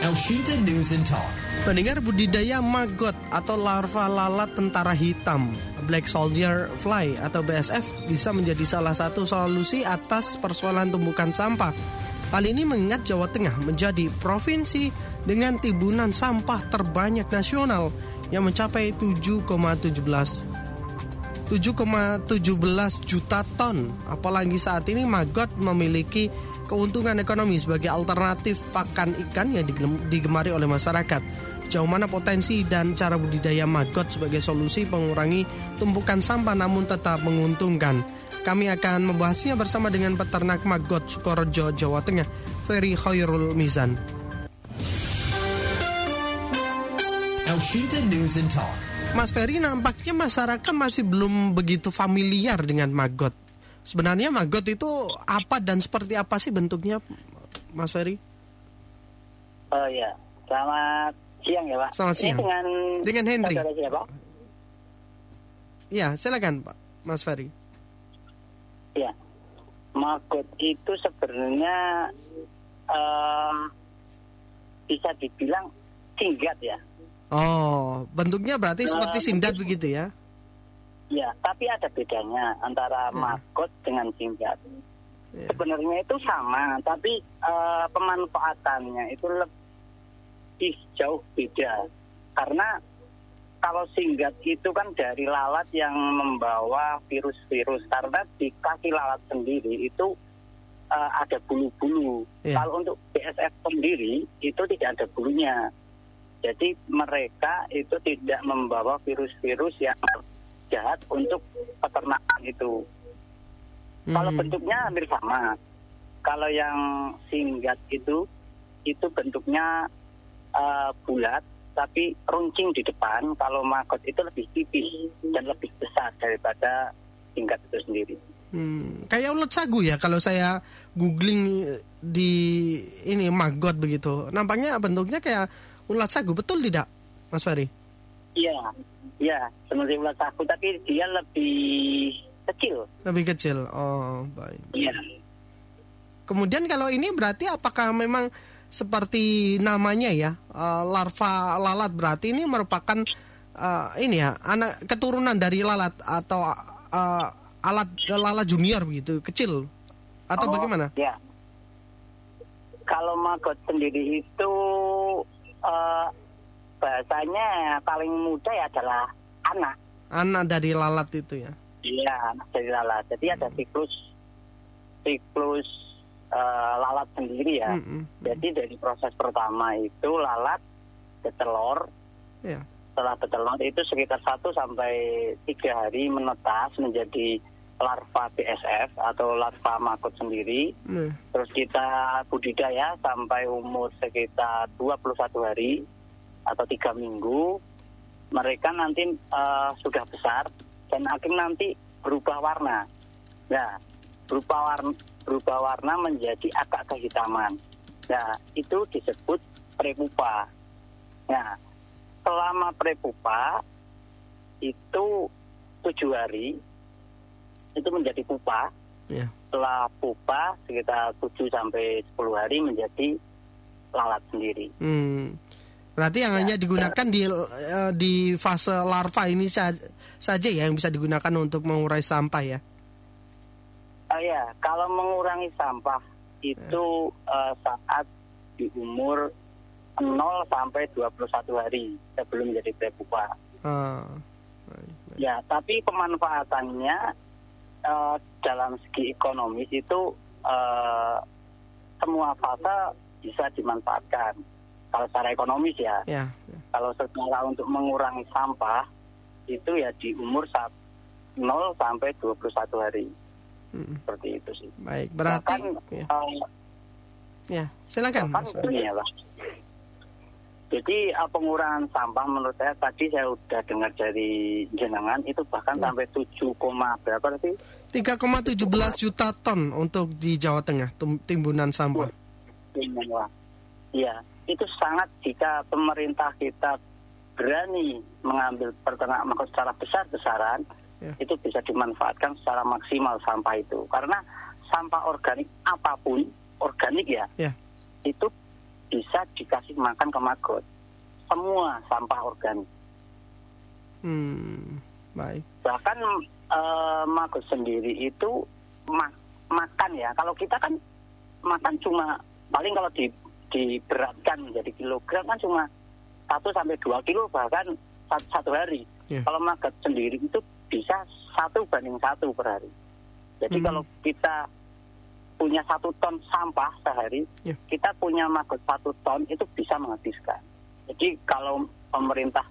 Elshinta News and Talk. Pendengar budidaya maggot atau larva lalat tentara hitam Black Soldier Fly atau BSF bisa menjadi salah satu solusi atas persoalan tumbukan sampah. Hal ini mengingat Jawa Tengah menjadi provinsi dengan timbunan sampah terbanyak nasional yang mencapai 7,17 7,17 juta ton. Apalagi saat ini maggot memiliki keuntungan ekonomi sebagai alternatif pakan ikan yang digemari oleh masyarakat. Jauh mana potensi dan cara budidaya maggot sebagai solusi mengurangi tumpukan sampah namun tetap menguntungkan. Kami akan membahasnya bersama dengan peternak maggot Sukorejo, Jawa Tengah, Ferry Khairul Mizan. Elshinta News and Talk. Mas Ferry, nampaknya masyarakat masih belum begitu familiar dengan maggot. Sebenarnya maggot itu apa dan seperti apa sih bentuknya, Mas Ferry? Oh ya, selamat siang ya Pak. Selamat siang. Ini dengan Dengan Henry. siapa? Ya, silakan Pak, Mas Ferry. Ya, maggot itu sebenarnya eh, bisa dibilang singkat ya. Oh, bentuknya berarti seperti Eh, sindat begitu ya? Ya, tapi ada bedanya antara Ya. maggot dengan singkat. Ya. Sebenarnya itu sama, tapi eh, pemanfaatannya itu lebih jauh beda. Karena kalau singgat itu kan dari lalat yang membawa virus-virus. Karena di kaki lalat sendiri itu eh, ada bulu-bulu. Ya. Kalau untuk BSF sendiri itu tidak ada bulunya. Jadi mereka itu tidak membawa virus-virus yang jahat untuk peternakan itu. Kalau Hmm. bentuknya hampir sama. Kalau yang singgat itu itu bentuknya eh, bulat tapi runcing di depan. Kalau maggot itu lebih tipis dan lebih besar daripada singkat itu sendiri. Hmm, kayak ulat sagu ya kalau saya googling di ini maggot begitu. Nampaknya bentuknya kayak ulat sagu, betul tidak, Mas Ferry? Iya, iya seperti ulat sagu tapi dia lebih kecil. Lebih kecil. Oh, baik. Iya. Kemudian kalau ini berarti apakah memang seperti namanya ya, eh, larva lalat berarti ini merupakan eh, ini ya, anak keturunan dari lalat atau eh, alat lalat junior begitu, kecil atau Oh, bagaimana? Ya. Kalau maggot sendiri itu eh, bahasanya paling mudah ya adalah anak. Anak dari lalat itu ya. Iya, anak dari lalat. Jadi ada siklus siklus eh, lalat sendiri ya. Mm-mm. Jadi dari proses pertama itu lalat bertelur. Ya. Setelah bertelur itu sekitar 1 sampai tiga hari menetas menjadi larva BSF atau larva maggot sendiri. Nah, Terus kita budidaya sampai umur sekitar 21 hari atau tiga minggu. Mereka nanti eh, sudah besar dan akhirnya nanti berubah warna. Nah, berubah warna, berubah warna menjadi agak kehitaman. Nah, itu disebut prepupa. Nah, selama prepupa itu tujuh hari itu menjadi pupa ya. setelah pupa sekitar 7 sampai 10 hari menjadi lalat sendiri. Hmm. Berarti yang Ya. hanya digunakan di eh, di fase larva ini sa- saja ya yang bisa digunakan untuk mengurai sampah ya. Oh ya, kalau mengurangi sampah itu eh, saat di umur 0 sampai 21 hari sebelum menjadi prepupa. Baik. Ya, tapi pemanfaatannya eh, dalam segi ekonomis itu eh, semua fase bisa dimanfaatkan. Kalau secara ekonomis ya, Ya. kalau secara untuk mengurangi sampah itu ya di umur saat 0 sampai 21 hari Mm, seperti itu sih. Baik, berarti Bahkan, ya, eh, ya. silakan bahkan ya Pak. Jadi eh, pengurangan sampah menurut saya tadi saya udah dengar dari jenengan itu bahkan Ya. sampai 7, koma berapa sih? 3,17 juta ton untuk di Jawa Tengah timbunan sampah. Iya, itu sangat jika pemerintah kita berani mengambil peternak maka secara besar-besaran Ya. itu bisa dimanfaatkan secara maksimal sampah itu karena sampah organik apa pun organik ya Ya. itu bisa dikasih makan ke maggot. Semua sampah organik. Hmm, baik. Bahkan eh, maggot sendiri itu ma- makan ya. Kalau kita kan makan cuma paling kalau di diberatkan menjadi kilogram kan cuma 1 sampai 2 kilo bahkan satu, satu hari. Ya. Kalau maggot sendiri itu bisa satu banding satu per hari. Jadi Hmm. kalau kita punya satu ton sampah sehari, Ya. kita punya maggot satu ton itu bisa menghabiskan. Jadi kalau pemerintah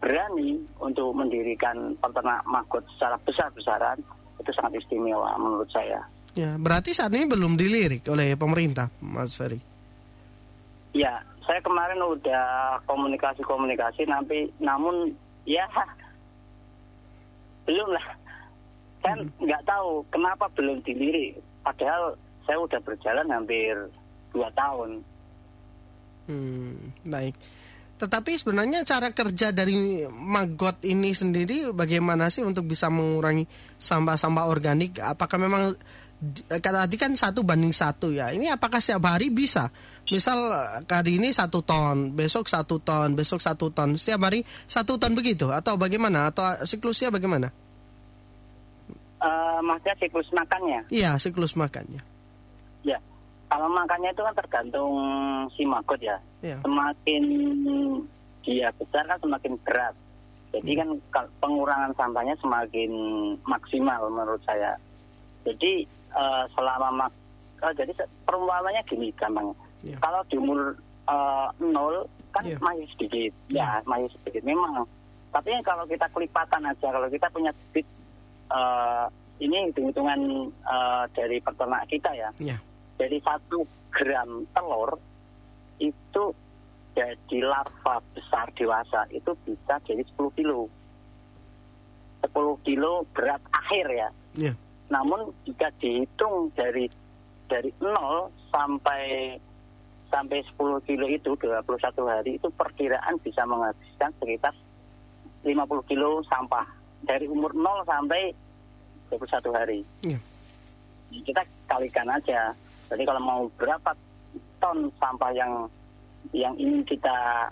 berani untuk mendirikan peternak maggot secara besar-besaran, itu sangat istimewa menurut saya. Ya, berarti saat ini belum dilirik oleh pemerintah, Mas Ferry. Ya, saya kemarin udah komunikasi-komunikasi, nanti namun ya belum lah. Saya nggak tahu kenapa belum dilirik. Padahal saya udah berjalan hampir dua tahun. Hmm, baik. Tetapi sebenarnya cara kerja dari maggot ini sendiri bagaimana sih untuk bisa mengurangi sampah-sampah organik? Apakah memang kata tadi kan satu banding satu ya? Ini apakah setiap hari bisa? Misal eh, hari ini satu ton, besok satu ton, besok satu ton, setiap hari satu ton begitu? Atau bagaimana? Atau siklusnya bagaimana? Eh, maksudnya siklus makannya. Iya, siklus makannya. Ya, kalau makannya itu kan tergantung si maggot ya. Ya. Semakin dia besar kan semakin berat. Jadi kan kal- pengurangan sampahnya semakin maksimal menurut saya. Jadi eh, selama mak eh, jadi perumpamannya gini gampang. Ya. Kalau di umur nol kan Ya. masih sedikit, ya masih sedikit memang. Tapi kalau kita kelipatan aja, kalau kita punya bibit eh, ini hitung-hitungan eh, dari peternak kita ya Ya. dari satu gram telur itu jadi larva besar dewasa itu bisa jadi 10 kilo 10 kilo berat akhir ya Ya. Namun jika dihitung dari dari 0 sampai sampai 10 kilo itu 21 hari itu perkiraan bisa menghabiskan sekitar 50 kilo sampah dari umur 0 sampai 21 hari Ya. kita kalikan aja. Jadi kalau mau berapa ton sampah yang yang ingin kita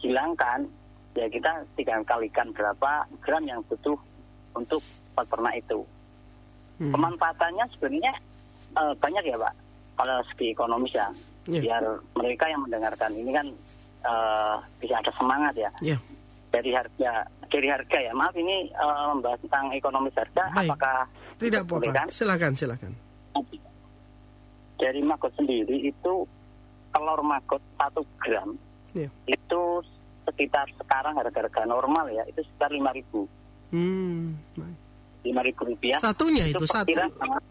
hilangkan, ya kita tinggal kalikan berapa gram yang butuh untuk peternak itu. Hmm. Pemanfaatannya sebenarnya eh, banyak ya Pak, kalau segi ekonomis ya. Ya. Biar mereka yang mendengarkan ini kan eh, bisa ada semangat ya. Ya. Dari harga, dari harga ya. Maaf ini eh, membahas tentang ekonomis harga. Baik. Apakah Tidak boleh apa-apa. kan? Silakan, silakan. dari maggot sendiri itu telur maggot satu gram Ya. itu sekitar sekarang harga-harga normal ya itu sekitar lima ribu Hmm. baik. Lima ribu rupiah Satunya itu, satu. perkiraan sangat-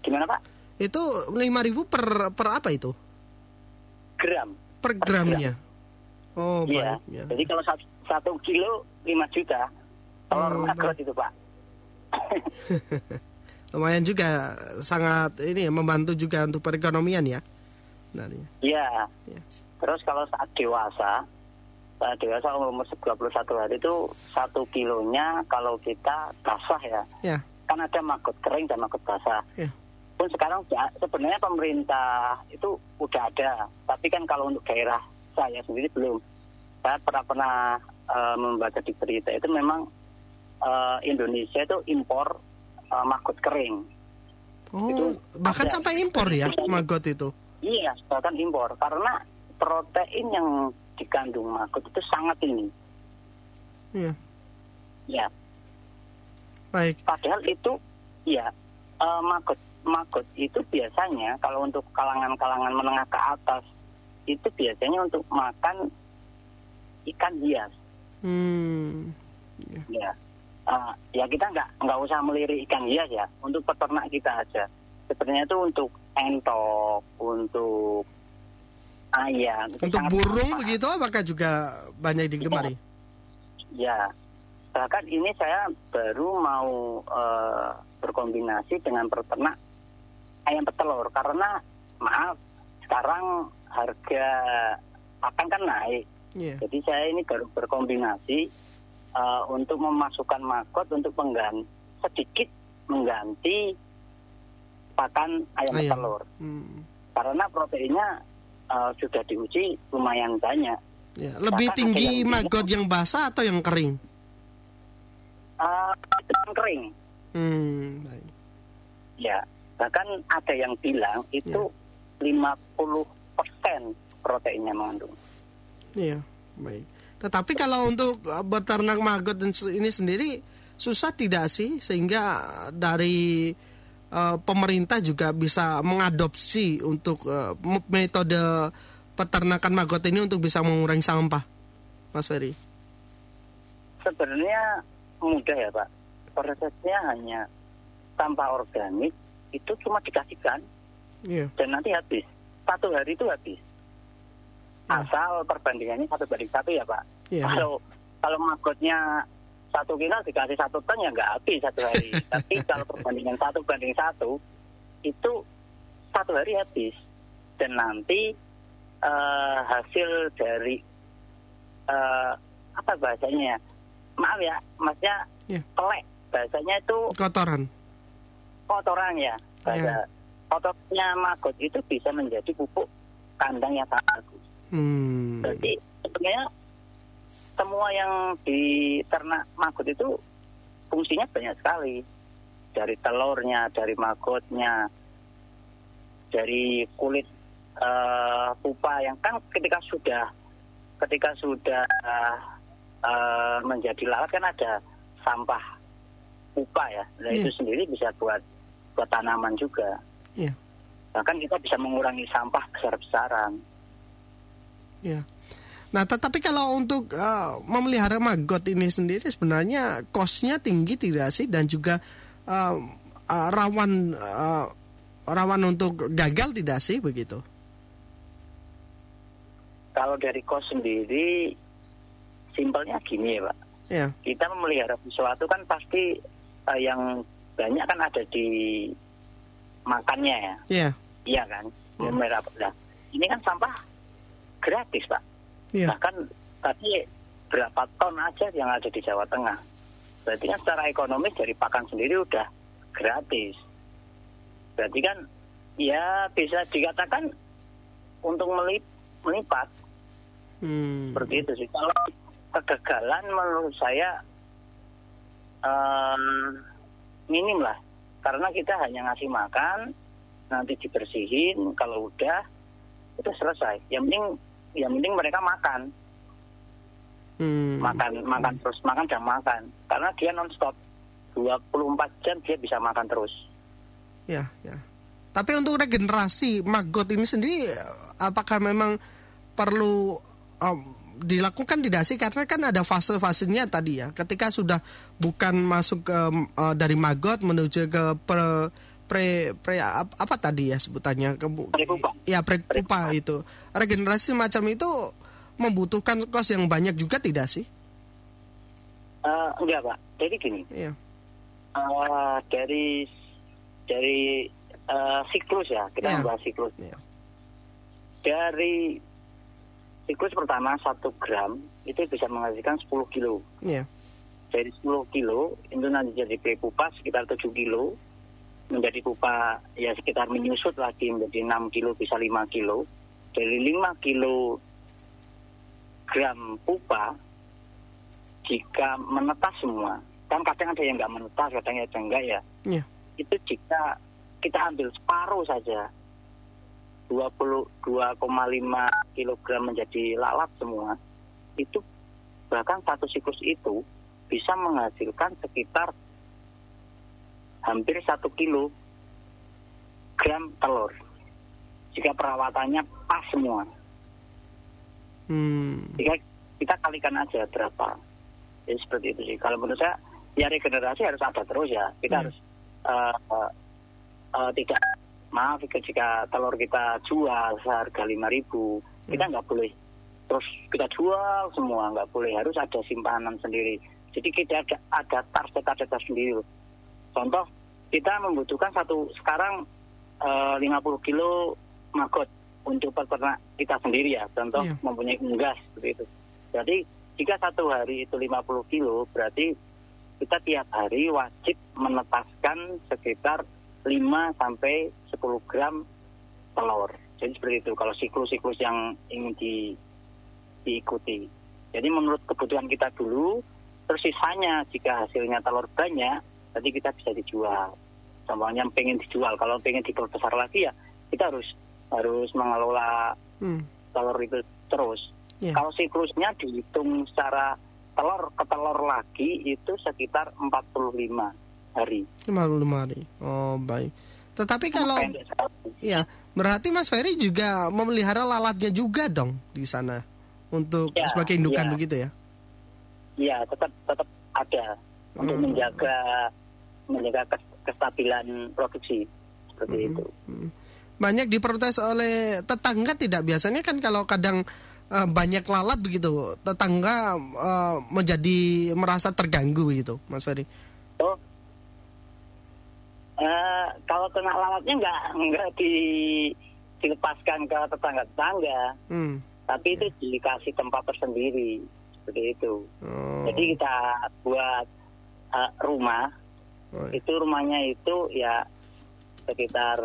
gimana pak Itu 5000 per per apa itu? gram Per Per gramnya. Oh, Iya. baik. Ya. jadi kalau satu, satu kilo lima juta telur Oh, maggot baik. itu pak Lumayan juga sangat ini ya, membantu juga untuk perekonomian ya. Nah, iya. Iya. Ya. Terus kalau saat dewasa, dewasa umur 21 hari itu satu kilonya kalau kita basah ya, Ya. kan ada maggot kering dan maggot basah. Ya. Pun sekarang sebenarnya pemerintah itu udah ada, tapi kan kalau untuk daerah saya sendiri belum. Saya pernah pernah eh, membaca di berita itu memang eh, Indonesia itu impor eh, maggot kering. Oh, Itu bahkan ada. sampai impor ya maggot itu. Iya, bahkan impor karena protein yang dikandung maggot itu sangat tinggi. Iya. Ya, Baik. padahal itu ya eh, maggot maggot itu biasanya kalau untuk kalangan-kalangan menengah ke atas itu biasanya untuk makan ikan hias. Hmm. Ya, Eh, ya kita nggak nggak usah melirik ikan hias ya untuk peternak kita aja. Sebenarnya itu untuk entok, untuk ayam. itu Untuk burung begitu apakah juga banyak digemari? Ya, bahkan ini saya baru mau eh, berkombinasi dengan peternak ayam petelur karena maaf sekarang harga pakan kan naik. Iya. Jadi saya ini baru berkombinasi eh, untuk memasukkan maggot untuk mengganti sedikit mengganti pakan ayam, Ayam. petelur Hmm. karena proteinnya eh, sudah diuji lumayan banyak. Ya, lebih Bahkan tinggi yang maggot yang basah atau yang kering? Eh, itu yang kering, Hmm, baik. ya. Bahkan ada yang bilang itu 50% proteinnya mengandung. Iya, baik. Tetapi kalau untuk uh, beternak maggot ini sendiri susah tidak sih sehingga dari uh, pemerintah juga bisa mengadopsi untuk uh, metode peternakan maggot ini untuk bisa mengurangi sampah, Mas Ferry. Sebenarnya mudah ya Pak. Prosesnya hanya sampah organik itu cuma dikasihkan Iya. dan nanti habis. Satu hari itu habis. Ya. Asal perbandingannya satu banding satu ya Pak. Iya. Kalau kalau magotnya satu kilo dikasih satu ton ya nggak habis satu hari. Tapi kalau perbandingan satu banding satu itu satu hari habis. Dan nanti eh, hasil dari eh, apa bahasanya ya? Maaf ya, maksudnya Iya. pelek. Bahasanya itu Kotoran. kotoran ya. Bahasa Ya. kotornya maggot itu bisa menjadi pupuk kandang yang sangat bagus. Hmm. Jadi sebenarnya semua yang di ternak maggot itu fungsinya banyak sekali. Dari telurnya, dari maggotnya, dari kulit eh, pupa yang kan ketika sudah ketika sudah eh, menjadi lalat kan ada sampah pupa ya. Nah Iya. itu sendiri bisa buat buat tanaman juga. Iya. Bahkan kita bisa mengurangi sampah besar-besaran. Ya. Nah, tetapi kalau untuk uh, memelihara maggot ini sendiri sebenarnya kosnya tinggi tidak sih dan juga uh, uh, rawan uh, rawan untuk gagal tidak sih begitu? Kalau dari kos sendiri, simpelnya gini ya Pak. Ya, Kita memelihara sesuatu kan pasti eh, yang banyak kan ada di makannya ya. ya, Iya kan? Memelihara. Nah, ini kan sampah gratis Pak. Ya, Bahkan tadi berapa ton aja yang ada di Jawa Tengah. Berarti kan secara ekonomis dari pakan sendiri udah gratis. Berarti kan ya bisa dikatakan untuk melip- melipat hmm, seperti itu sih. Kalau kegagalan menurut saya em, minim lah, karena kita hanya ngasih makan, nanti dibersihin, kalau udah itu selesai. Yang penting, yang penting mereka makan, hmm, makan, makan terus, makan dan makan, karena dia nonstop 24 jam dia bisa makan terus. ya, ya. Tapi untuk regenerasi maggot ini sendiri, apakah memang perlu um, dilakukan tidak sih? Karena kan ada fase-fasenya tadi ya. Ketika sudah bukan masuk ke uh, dari maggot menuju ke pre pre, pre ap- apa tadi ya sebutannya? Ke, Prepupa. ya prepupa itu. Regenerasi semacam itu membutuhkan kos yang banyak juga tidak sih? Eh, enggak pak, jadi gini, Iya. eh, dari dari eh, siklus ya, kita Iya. membahas siklus. Iya. dari siklus pertama satu gram itu bisa menghasilkan 10 kilo. Iya. Dari 10 kilo itu nanti jadi pupa sekitar 7 kilo. Menjadi pupa ya sekitar menyusut lagi menjadi 6 kilo bisa 5 kilo. Dari 5 kilo gram pupa jika menetas semua kan kadang ada yang nggak menetas kadang ada yang enggak ya Iya. itu jika kita ambil separuh saja 22,5 kg menjadi lalat semua itu bahkan satu siklus itu bisa menghasilkan sekitar hampir satu kilo gram telur. Jika perawatannya pas semua. Hmm. jika kita kalikan aja berapa. Jadi seperti itu sih. Kalau menurut saya ya regenerasi harus ada terus ya. Kita Hmm. harus eh, eh, eh, tidak maaf jika telur kita jual seharga lima ribu kita nggak boleh terus kita jual semua. Nggak boleh. Harus ada simpanan sendiri. Jadi kita ada ada target target sendiri contoh kita membutuhkan satu sekarang eh, 50 kilo maggot untuk peternak kita sendiri ya contoh Iya. mempunyai unggas seperti itu jadi jika satu hari itu 50 kilo berarti kita tiap hari wajib menetaskan sekitar 5 sampai 10 gram telur. Jadi seperti itu kalau siklus-siklus yang ingin di, diikuti. Jadi menurut kebutuhan kita dulu, terus sisanya jika hasilnya telur banyak, nanti kita bisa dijual. Contohnya pengen dijual, kalau pengen diperbesar lagi ya kita harus harus mengelola Hmm. telur itu terus. Ya. Kalau siklusnya dihitung secara telur ke telur lagi itu sekitar 45 hari. 55 hari. Oh, baik. Tetapi kalau ya, berarti Mas Ferry juga memelihara lalatnya juga dong di sana untuk Ya, sebagai indukan ya. begitu ya. Iya, tetap tetap ada untuk Hmm. menjaga menjaga kes- kestabilan produksi seperti itu. Hmm. Banyak diprotes oleh tetangga tidak biasanya kan kalau kadang eh, banyak lalat begitu, tetangga eh, menjadi merasa terganggu begitu, Mas Ferry. Oh, eh, kalau kena lalatnya nggak nggak di dilepaskan ke tetangga-tetangga, Hmm. tapi itu dikasih tempat tersendiri seperti itu. Oh, Jadi kita buat eh, rumah oh, itu rumahnya itu ya sekitar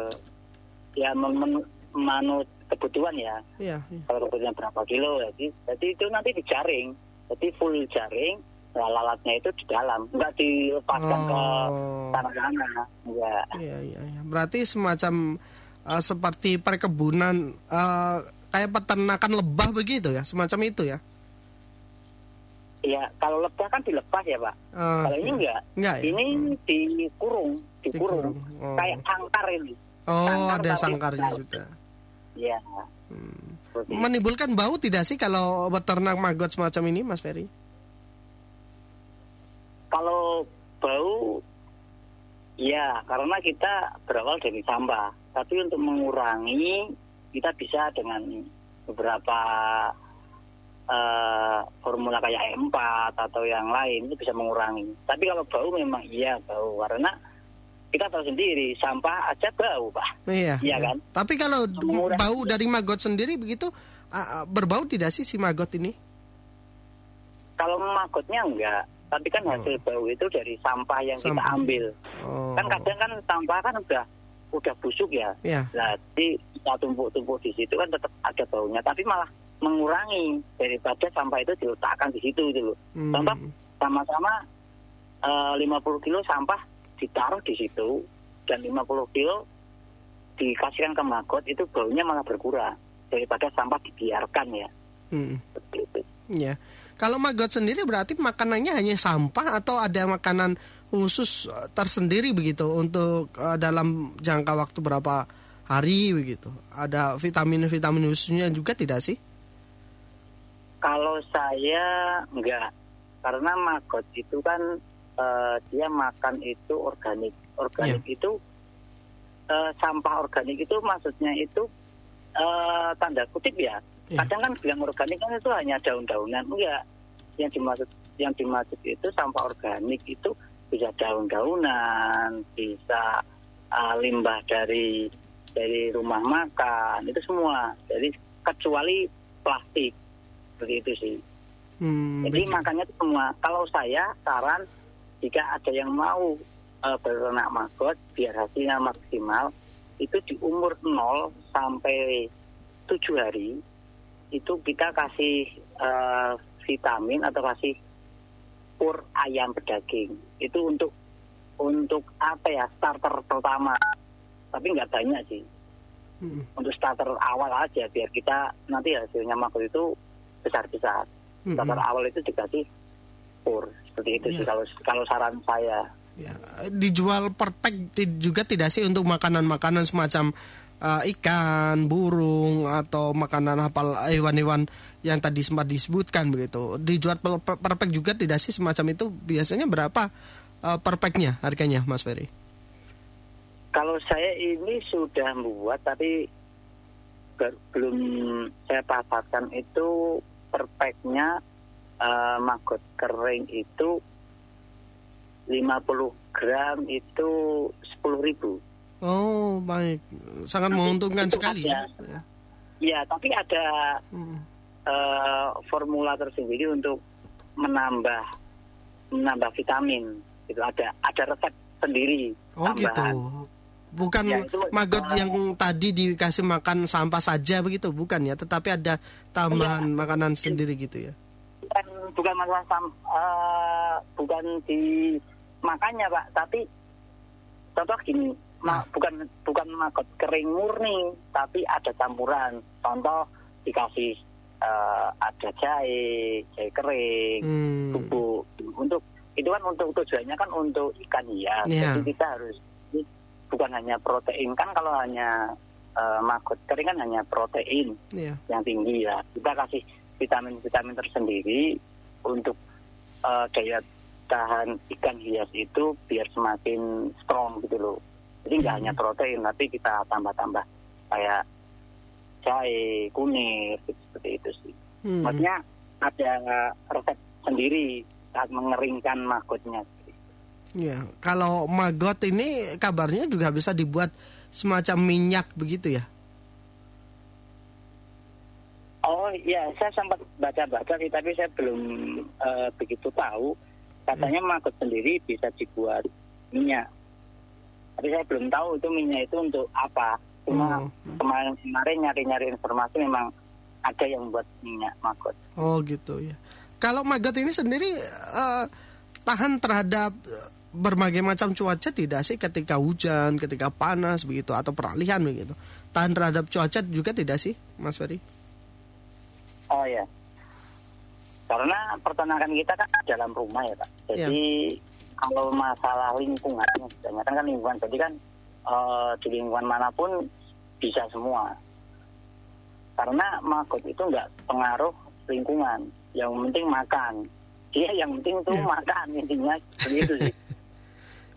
ya men- men- manut kebutuhan ya iya, iya. kalau kebutuhan berapa kilo jadi jadi itu nanti dijaring jadi full jaring nah, lalatnya itu di dalam nggak dilepaskan ke Oh. tanah-tanah enggak Iya, iya, iya. Berarti semacam eh, seperti perkebunan eh, kayak peternakan lebah begitu ya, semacam itu ya. Ya kalau lebah kan dilepas ya pak Eh, kalau ini enggak enggak ya? ini dikurung dikurung Dikurung. Oh. kayak sangkar ini Oh, sangkar ada sangkarnya juga. ya Hmm. Menimbulkan bau tidak sih kalau beternak maggot semacam ini, Mas Ferry? Kalau bau, ya karena kita berawal dari sampah. Tapi untuk mengurangi, kita bisa dengan beberapa eh, formula kayak E4 atau yang lain itu bisa mengurangi. Tapi kalau bau memang iya bau karena kita tahu sendiri sampah aja bau pak. Iya. Iya kan? Tapi kalau Mengurangi. bau dari maggot sendiri begitu berbau tidak sih si maggot ini? Kalau magotnya enggak. Tapi kan hasil bau itu dari sampah yang kita Sampah. ambil. Oh. Kan kadang kan sampah kan udah udah busuk ya. Ya. Jadi kita tumpuk-tumpuk di situ kan tetap ada baunya, tapi malah mengurangi daripada sampah itu diletakkan di situ gitu loh. Hmm. Contoh sama-sama eh, 50 kilo sampah ditaruh di situ dan 50 kilo dikasihkan ke maggot itu baunya malah berkurang daripada sampah dibiarkan ya. Hmm. Seperti itu. Ya. Kalau maggot sendiri berarti makanannya hanya sampah atau ada makanan khusus eh, tersendiri begitu untuk eh, dalam jangka waktu berapa hari begitu. Ada vitamin-vitamin khususnya juga tidak sih? Kalau saya enggak, karena maggot itu kan eh, dia makan itu organik. Organik itu eh, sampah organik itu maksudnya itu eh, tanda kutip ya. Iya. Kadang kan bilang organik kan itu hanya daun-daunan. Enggak. Yang dimaksud yang dimaksud itu sampah organik itu bisa daun-daunan, bisa eh, limbah dari dari rumah makan, itu semua. Jadi kecuali plastik seperti itu sih. Hmm, Jadi begitu. makanya itu semua. Kalau saya saran jika ada yang mau eh, beternak maggot biar hasilnya maksimal itu di umur 0 sampai 7 hari itu kita kasih eh, vitamin atau kasih pur ayam pedaging. Itu untuk untuk apa ya starter pertama. Tapi nggak banyak sih. Hmm, Untuk starter awal aja biar kita nanti hasilnya maggot itu besar-besar hmm, starter hmm. awal itu dikasih pur seperti itu sih Iya. kalau kalau saran saya Ya, dijual per pack juga tidak sih untuk makanan-makanan semacam eh, ikan, burung atau makanan hafal hewan-hewan yang tadi sempat disebutkan begitu. Dijual per, per- per pack juga tidak sih semacam itu? Biasanya berapa eh, per packnya harganya, Mas Ferry? kalau saya ini sudah membuat tapi belum saya pasarkan itu per packnya eh, maggot kering itu 50 gram itu 10.000 ribu Oh, baik. Sangat menguntungkan itu sekali ada. ya. ya tapi ada Hmm. eh, formula tersendiri untuk menambah menambah vitamin itu ada ada resep sendiri Oh, gitu. Bukan Ya, itu, maggot uh, yang tadi dikasih makan sampah saja begitu, bukan ya? Tetapi ada tambahan Iya. makanan sendiri gitu ya. bukan bukan masalah sam, eh, bukan di makannya pak tapi contoh gini ma- bukan bukan maggot kering murni tapi ada campuran contoh dikasih eh, ada jahe jahe kering Hmm. bubuk untuk itu kan untuk tujuannya kan untuk ikan hias Iya. jadi kita harus bukan hanya protein kan kalau hanya eh, maggot kering kan hanya protein Iya. yang tinggi ya kita kasih vitamin-vitamin tersendiri untuk eh, daya tahan ikan hias itu biar semakin strong gitu loh jadi nggak Hmm. hanya protein tapi kita tambah-tambah kayak jahe kunir gitu, seperti itu sih Hmm. maksudnya ada resep sendiri saat mengeringkan maggotnya Ya, kalau maggot ini kabarnya juga bisa dibuat semacam minyak begitu ya. Oh iya, saya sempat baca-baca sih, tapi saya belum eh, begitu tahu. Katanya maggot sendiri bisa dibuat minyak. Tapi saya belum tahu itu minyak itu untuk apa. Cuma Oh. kemarin kemarin nyari-nyari informasi memang ada yang buat minyak maggot. Oh gitu ya. Kalau maggot ini sendiri eh, tahan terhadap berbagai macam cuaca tidak sih ketika hujan, ketika panas begitu atau peralihan begitu. Tahan terhadap cuaca juga tidak sih, Mas Ferry? Oh ya. Karena peternakan kita kan dalam rumah ya Pak. Jadi kalau masalah lingkungan, kebanyakan kan lingkungan. Jadi kan eh, di lingkungan mana pun bisa semua. Karena maggot itu nggak pengaruh lingkungan. Yang penting makan. Dia yang penting tuh Iya. makan intinya begitu sih.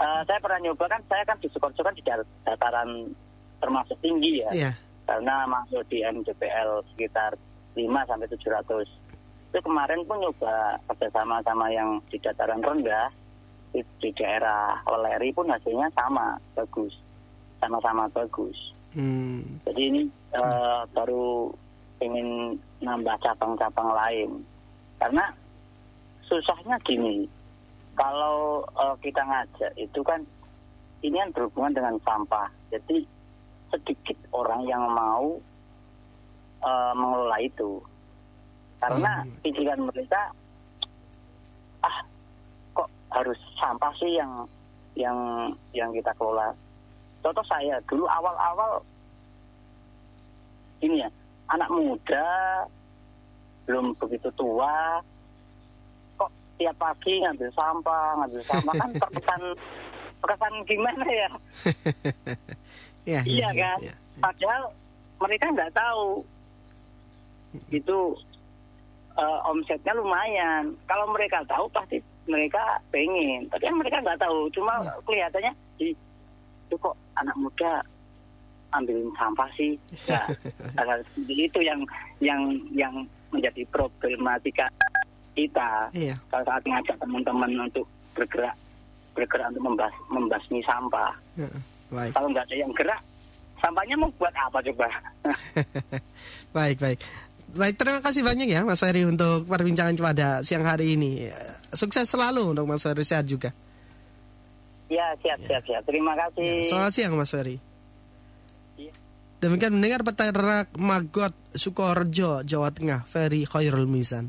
Eh, saya pernah nyoba kan, saya kan di kan di dataran termasuk tinggi ya Iya. karena masuk di MDPL sekitar 5 sampai 700. Itu kemarin pun nyoba kerjasama sama yang di dataran rendah di, di daerah Weleri pun hasilnya sama bagus, sama-sama bagus. Hmm. Jadi ini eh, baru ingin nambah cabang-cabang lain karena susahnya gini kalau eh, kita ngajak itu kan ini kan berhubungan dengan sampah. Jadi sedikit orang yang mau eh, mengelola itu. Karena Hmm. pikiran mereka ah kok harus sampah sih yang yang yang kita kelola? Contoh saya dulu awal-awal ini ya anak muda belum begitu tua tiap pagi ngambil sampah ngambil sampah. Kan terkesan terkesan gimana ya? Ya, iya kan? ya. padahal mereka nggak tahu. Itu eh, omsetnya lumayan. Kalau mereka tahu pasti mereka pengen. Tapi kan mereka nggak tahu. Cuma kelihatannya di itu kok anak muda ambilin sampah sih? Ya seperti itu yang yang yang menjadi problematika kita Iya. kalau saat ngajak teman-teman untuk bergerak bergerak untuk membas, membasmi sampah Ya, Baik. kalau nggak ada yang gerak sampahnya mau buat apa coba Baik, baik. Baik, terima kasih banyak ya Mas Ferry untuk perbincangan pada siang hari ini. Sukses selalu untuk Mas Ferry sehat juga. ya siap siap siap terima kasih Selamat siang Mas Ferry. Iya. Demikian mendengar peternak Magot Sukoharjo, Jawa Tengah, Ferry Khairul Mizan.